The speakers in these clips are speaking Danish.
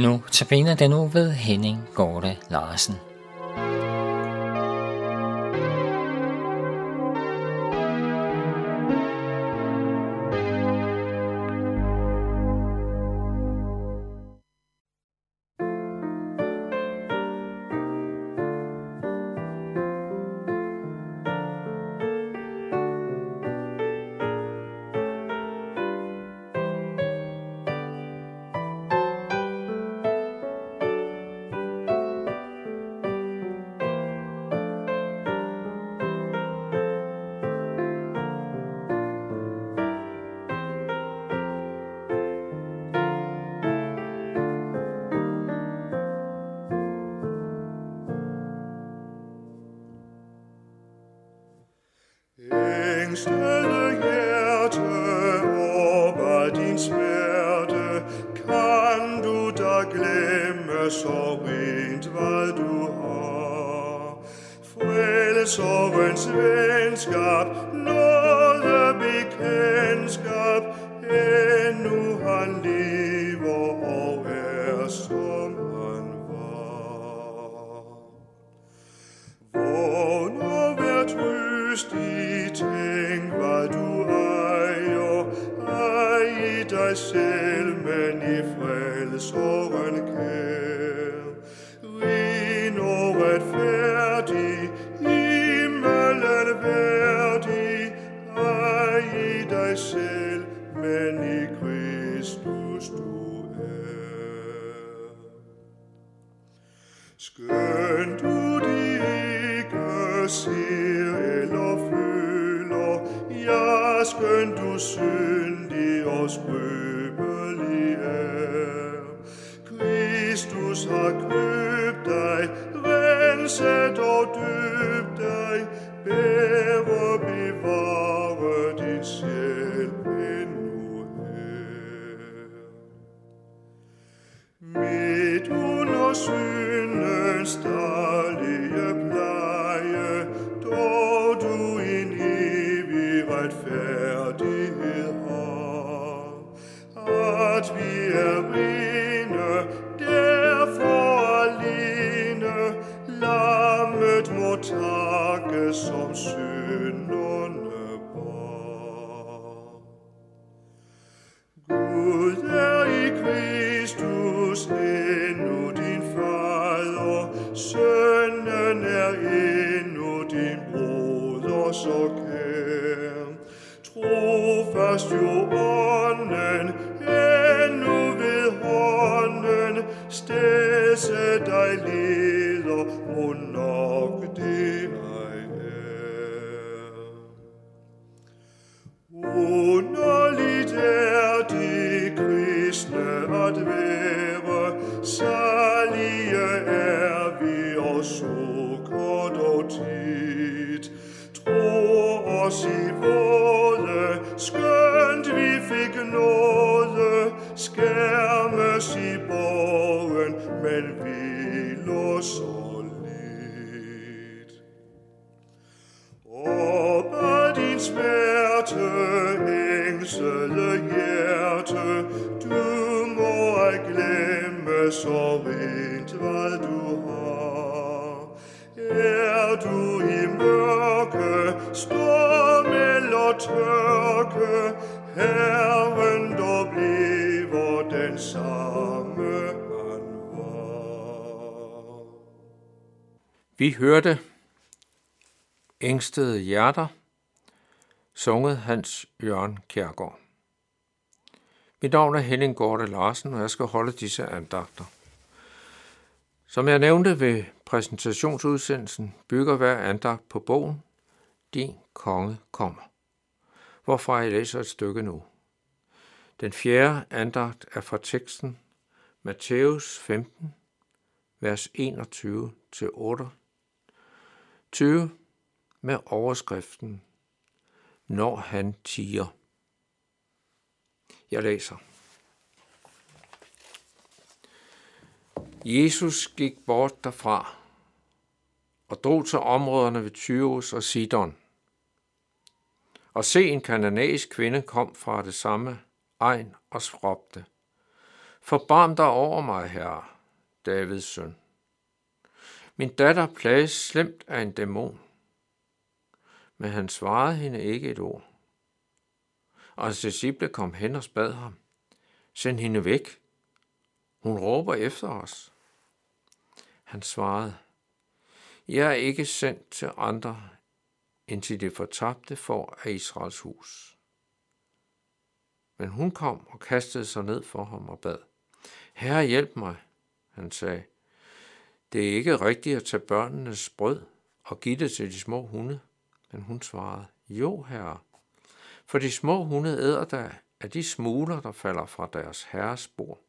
Nu tabiner den nu ved Henning Gorte Larsen. Stille hjerte over din smerte, kan du da glemme så rent, hvad du har. Frelserens venskab, noget bekendtskab, Skønt du det ikke ser eller føler, ja, skønt du syndig og skrøbelig dig leder, må nok det ej er. Underligt er det kristne at være, særlige er vi og sukker dog tit. Tro os i hjerte, ængsede hjerte, du må ej glemme så rent, hvad du har. Er du i mørke, storm eller tørke, Herren dog bliver den samme han var. Vi hørte Ængstede Hjerter, sunget Hans Jørgen Kjærgaard. Mit navn er Henning Gorte Larsen, og jeg skal holde disse andagter. Som jeg nævnte ved præsentationsudsendelsen, bygger hver andagt på bogen Din konge kommer, hvorfra jeg læser et stykke nu. Den fjerde andagt er fra teksten Matthæus 15, vers 21 til 8. 20 med overskriften når han tiger. Jeg læser. Jesus gik bort derfra og drog til områderne ved Tyrus og Sidon. Og se, en kananæisk kvinde kom fra det samme egen og råbte, Forbarm dig over mig, herre, Davids søn. Min datter plages slemt af en dæmon. Men han svarede hende ikke et ord. Og disciple kom hen og bad ham. Send hende væk. Hun råber efter os. Han svarede, Jeg er ikke sendt til andre, end til det fortabte for af Israels hus. Men hun kom og kastede sig ned for ham og bad. Herre, hjælp mig, han sagde. Det er ikke rigtigt at tage børnenes brød og give det til de små hunde. Men hun svarede, jo herre, for de små hunde æder der af de smuler, der falder fra deres herres bord.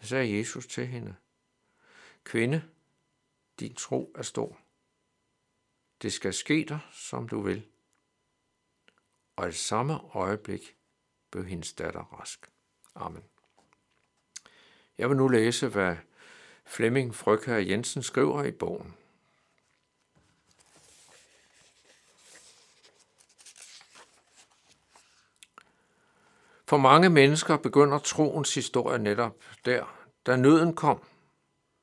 Da sagde Jesus til hende, Kvinde, din tro er stor. Det skal ske dig, som du vil. Og i samme øjeblik blev hendes datter rask. Amen. Jeg vil nu læse, hvad Flemming Frøkær Jensen skriver i bogen. For mange mennesker begynder troens historie netop der. Da nøden kom,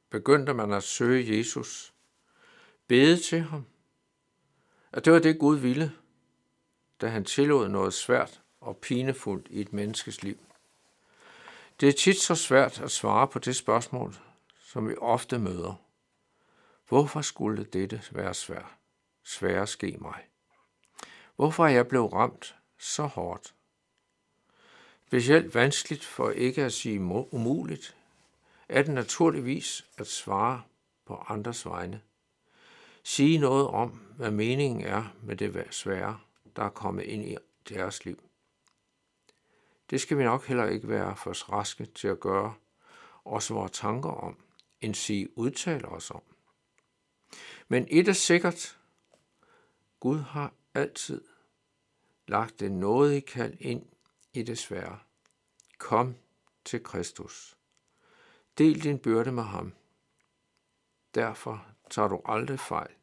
begyndte man at søge Jesus, bede til ham, at det var det Gud ville, da han tillod noget svært og pinefuldt i et menneskes liv. Det er tit så svært at svare på det spørgsmål, som vi ofte møder. Hvorfor skulle dette være svært? Svære ske mig. Hvorfor er jeg blevet ramt så hårdt? Specielt vanskeligt for ikke at sige umuligt, er det naturligvis at svare på andres vegne. Sige noget om, hvad meningen er med det svære, der er kommet ind i deres liv. Det skal vi nok heller ikke være for raske til at gøre os vores tanker om, end sige udtale os om. Men et er sikkert, Gud har altid lagt det nådige kald ind i det svære. Kom til Kristus. Del din byrde med ham. Derfor tager du aldrig fejl,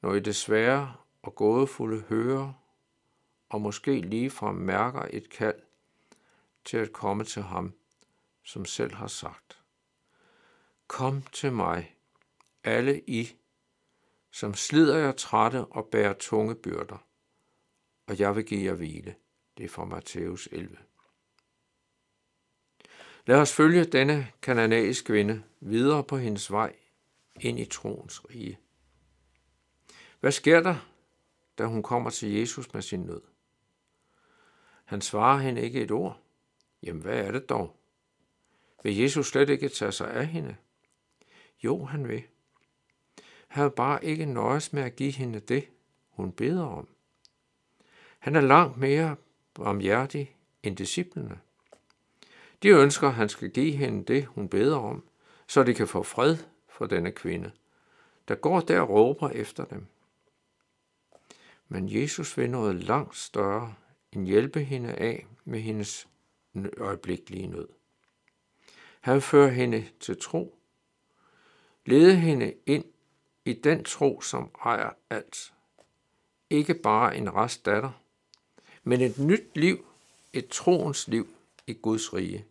når I det svære og gådefulde hører og måske ligefrem mærker et kald til at komme til ham, som selv har sagt. Kom til mig, alle I, som slider jer trætte og bærer tunge byrder, og jeg vil give jer hvile. Det er fra Matthæus 11. Lad os følge denne kananæiske kvinde videre på hendes vej ind i troens rige. Hvad sker der, da hun kommer til Jesus med sin nød? Han svarer hende ikke et ord. Jamen, hvad er det dog? Vil Jesus slet ikke tage sig af hende? Jo, han vil. Han vil bare ikke nøjes med at give hende det, hun beder om. Han er langt mere barmhjertig end disciplene. De ønsker, at han skal give hende det, hun beder om, så de kan få fred for denne kvinde, der går der og råber efter dem. Men Jesus vil noget langt større end hjælpe hende af med hendes øjeblikkelige nød. Han fører hende til tro, leder hende ind i den tro, som ejer alt. Ikke bare en rest datter, men et nyt liv, et troens liv i Guds rige.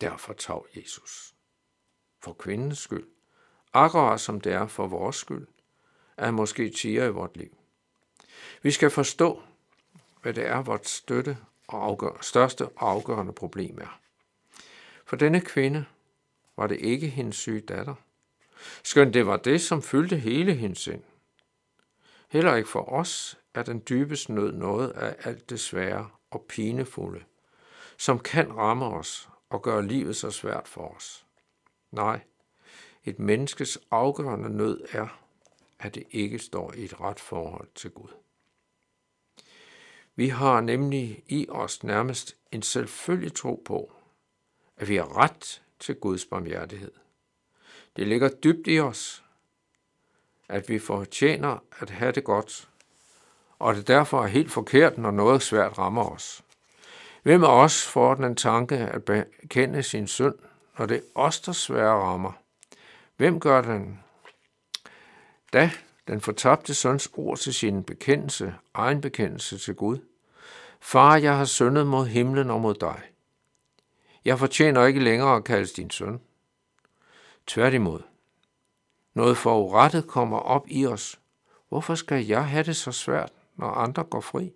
Derfor tag Jesus. For kvindens skyld, akkurat som det er for vores skyld, er måske tiger i vort liv. Vi skal forstå, hvad det er, vores støtte og afgør, største og afgørende problem er. For denne kvinde var det ikke hendes syge datter. Skønt det var det, som fyldte hele hendes sind. Heller ikke for os er den dybeste nød noget af alt det svære og pinefulde, som kan ramme os og gøre livet så svært for os. Nej, et menneskes afgørende nød er, at det ikke står i et ret forhold til Gud. Vi har nemlig i os nærmest en selvfølgelig tro på, at vi har ret til Guds barmhjertighed. Det ligger dybt i os, at vi fortjener at have det godt, og det derfor er helt forkert, når noget svært rammer os. Hvem af os får den tanke at bekende sin synd, når det er os, der svære rammer? Hvem gør den? Da den fortabte søns ord til sin bekendelse, egen bekendelse til Gud. Far, jeg har syndet mod himlen og mod dig. Jeg fortjener ikke længere at kaldes din søn. Tværtimod. Noget forurettet kommer op i os. Hvorfor skal jeg have det så svært, når andre går fri?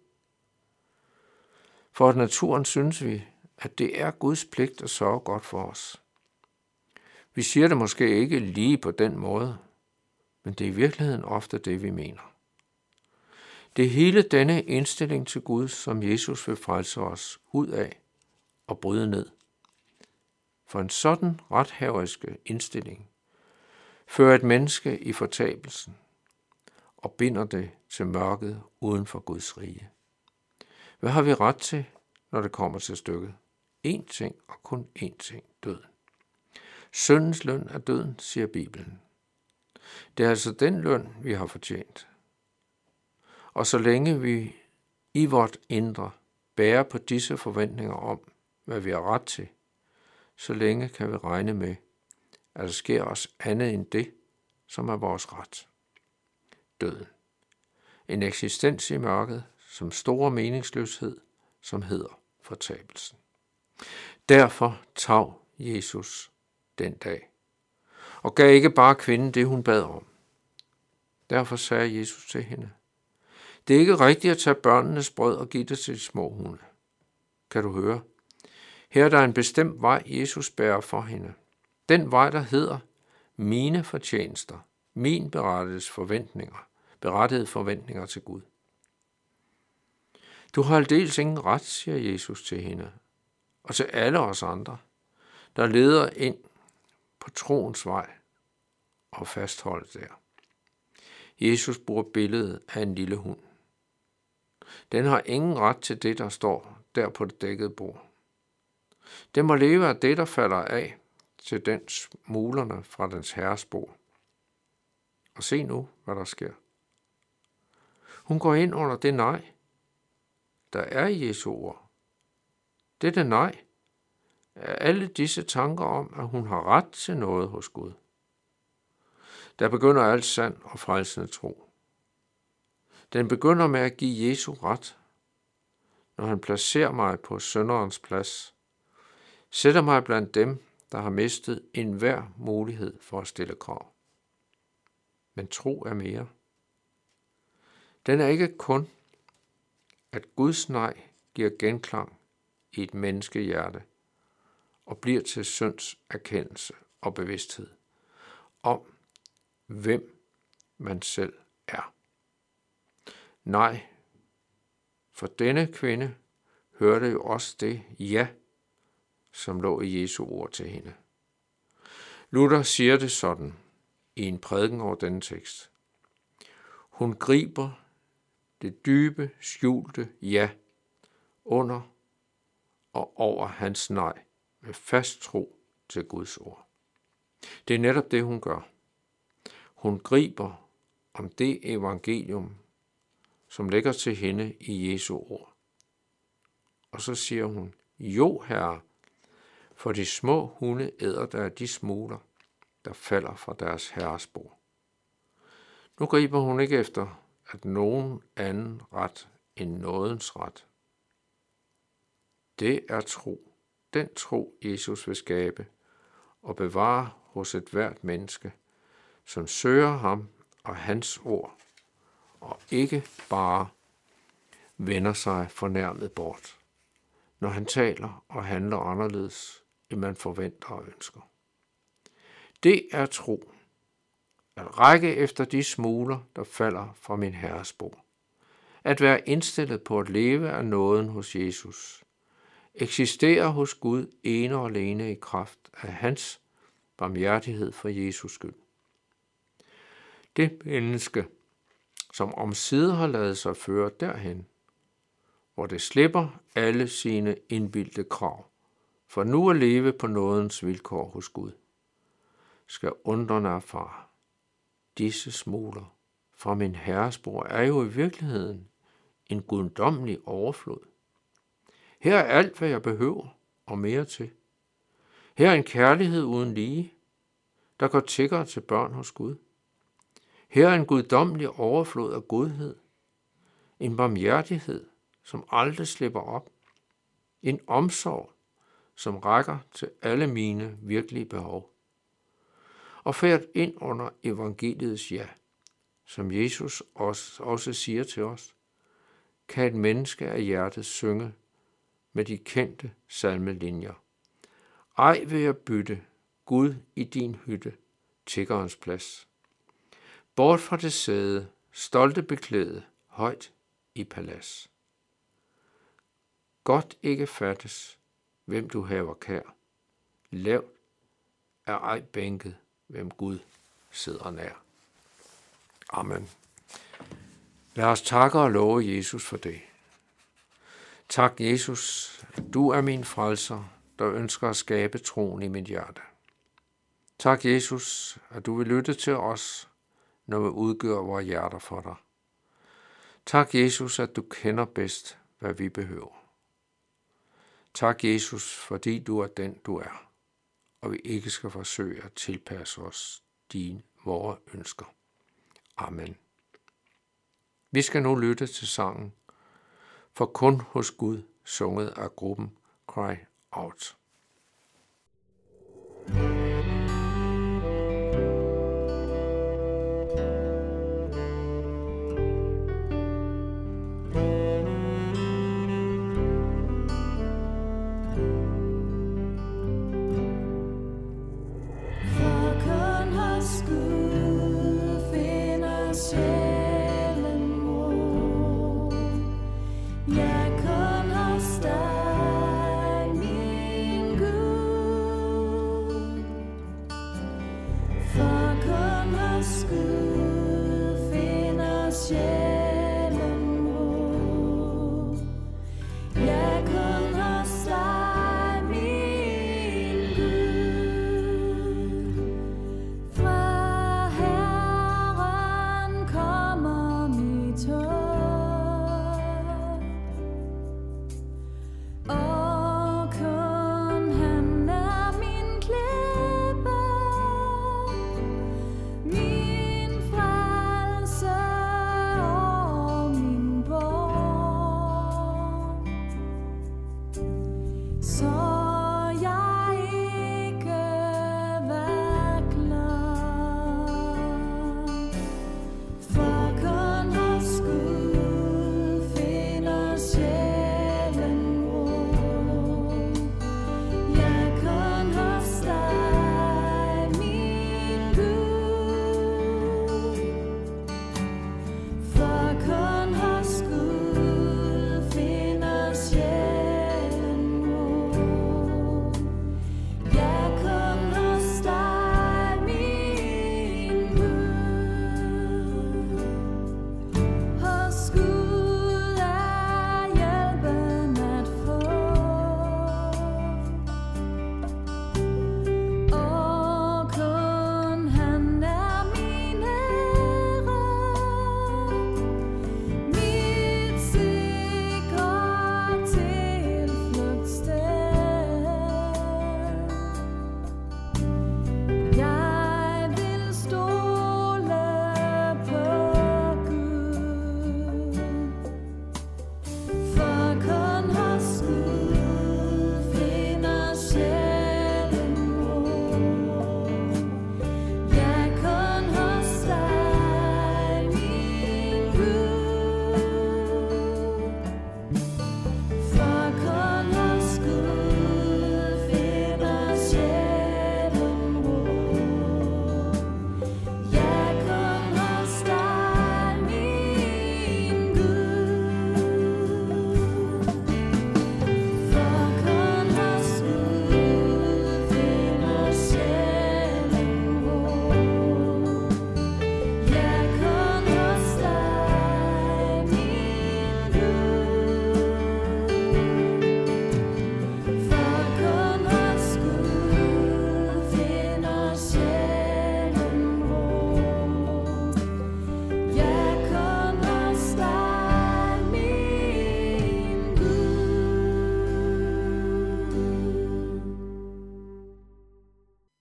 For at naturen synes vi, at det er Guds pligt at sørge godt for os. Vi siger det måske ikke lige på den måde, men det er i virkeligheden ofte det, vi mener. Det er hele denne indstilling til Gud, som Jesus vil frelse os ud af og bryde ned. For en sådan rethaveriske indstilling fører et menneske i fortabelsen og binder det til mørket uden for Guds rige. Hvad har vi ret til, når det kommer til stykket? En ting og kun én ting, døden. Syndens løn er døden, siger Bibelen. Det er altså den løn, vi har fortjent. Og så længe vi i vort indre bærer på disse forventninger om, hvad vi har ret til, så længe kan vi regne med, at der sker os andet end det, som er vores ret. Døden. En eksistens i mørket, som store meningsløshed, som hedder fortabelsen. Derfor tav Jesus den dag, og gav ikke bare kvinden det, hun bad om. Derfor sagde Jesus til hende, det er ikke rigtigt at tage børnenes brød og give det til de små hunde. Kan du høre? Her er der en bestemt vej, Jesus bærer for hende. Den vej, der hedder mine fortjenester, min berettiges forventninger, berettede forventninger til Gud. Du har aldeles ingen ret, siger Jesus til hende, og til alle os andre, der leder ind på troens vej og fastholdes der. Jesus bruger billedet af en lille hund. Den har ingen ret til det, der står der på det dækkede bord. Den må leve af det, der falder af til den smulerne fra dens herres bord. Og se nu, hvad der sker. Hun går ind under det nej, der er i Jesu ord. Dette nej er alle disse tanker om, at hun har ret til noget hos Gud. Der begynder alt sand og frelsende tro. Den begynder med at give Jesu ret, når han placerer mig på sønderens plads, sætter mig blandt dem, der har mistet enhver mulighed for at stille krav. Men tro er mere. Den er ikke kun, at Guds nej giver genklang i et menneskehjerte og bliver til synds erkendelse og bevidsthed om, hvem man selv er. Nej, for denne kvinde hørte jo også det ja, som lå i Jesu ord til hende. Luther siger det sådan i en prædiken over denne tekst. Hun griber det dybe, skjulte ja under og over hans nej med fast tro til Guds ord. Det er netop det, hun gør. Hun griber om det evangelium, som ligger til hende i Jesu ord. Og så siger hun, jo herre, for de små hunde æder der de smuler, der falder fra deres herres bord. Nu griber hun ikke efter, at nogen anden ret end nådens ret. Det er tro, den tro Jesus vil skabe og bevare hos et hvert menneske, som søger ham og hans ord og ikke bare vender sig fornærmet bort, når han taler og handler anderledes, end man forventer og ønsker. Det er tro, at række efter de smuler, der falder fra min herres bord. At være indstillet på at leve af nåden hos Jesus. Eksistere hos Gud ene og alene i kraft af hans barmhjertighed for Jesus skyld. Det menneske, som omsider har lavet sig føre derhen, hvor det slipper alle sine indbildte krav, for nu at leve på nådens vilkår hos Gud, skal undrende erfare. Disse smuler fra min herres bord er jo i virkeligheden en guddommelig overflod. Her er alt, hvad jeg behøver, og mere til. Her er en kærlighed uden lige, der går tigger til børn hos Gud. Her er en guddommelig overflod af godhed, en barmhjertighed, som aldrig slipper op, en omsorg, som rækker til alle mine virkelige behov. Og færd ind under evangeliets ja, som Jesus også, også siger til os, kan et menneske af hjertet synge med de kendte salmelinjer. Ej vil jeg bytte Gud i din hytte, tiggerens plads. Bort fra det sæde, stolte beklæde, højt i palads. Godt ikke fattes, hvem du haver kær. Lavt er ej bænket, hvem Gud sidder nær. Amen. Lad os takke og love Jesus for det. Tak, Jesus, du er min frelser, der ønsker at skabe troen i mit hjerte. Tak, Jesus, at du vil lytte til os, når vi udgør vores hjerter for dig. Tak, Jesus, at du kender bedst, hvad vi behøver. Tak, Jesus, fordi du er den, du er, og vi ikke skal forsøge at tilpasse os dine, vore ønsker. Amen. Vi skal nu lytte til sangen, for kun hos Gud sunget af gruppen Cry Out. share.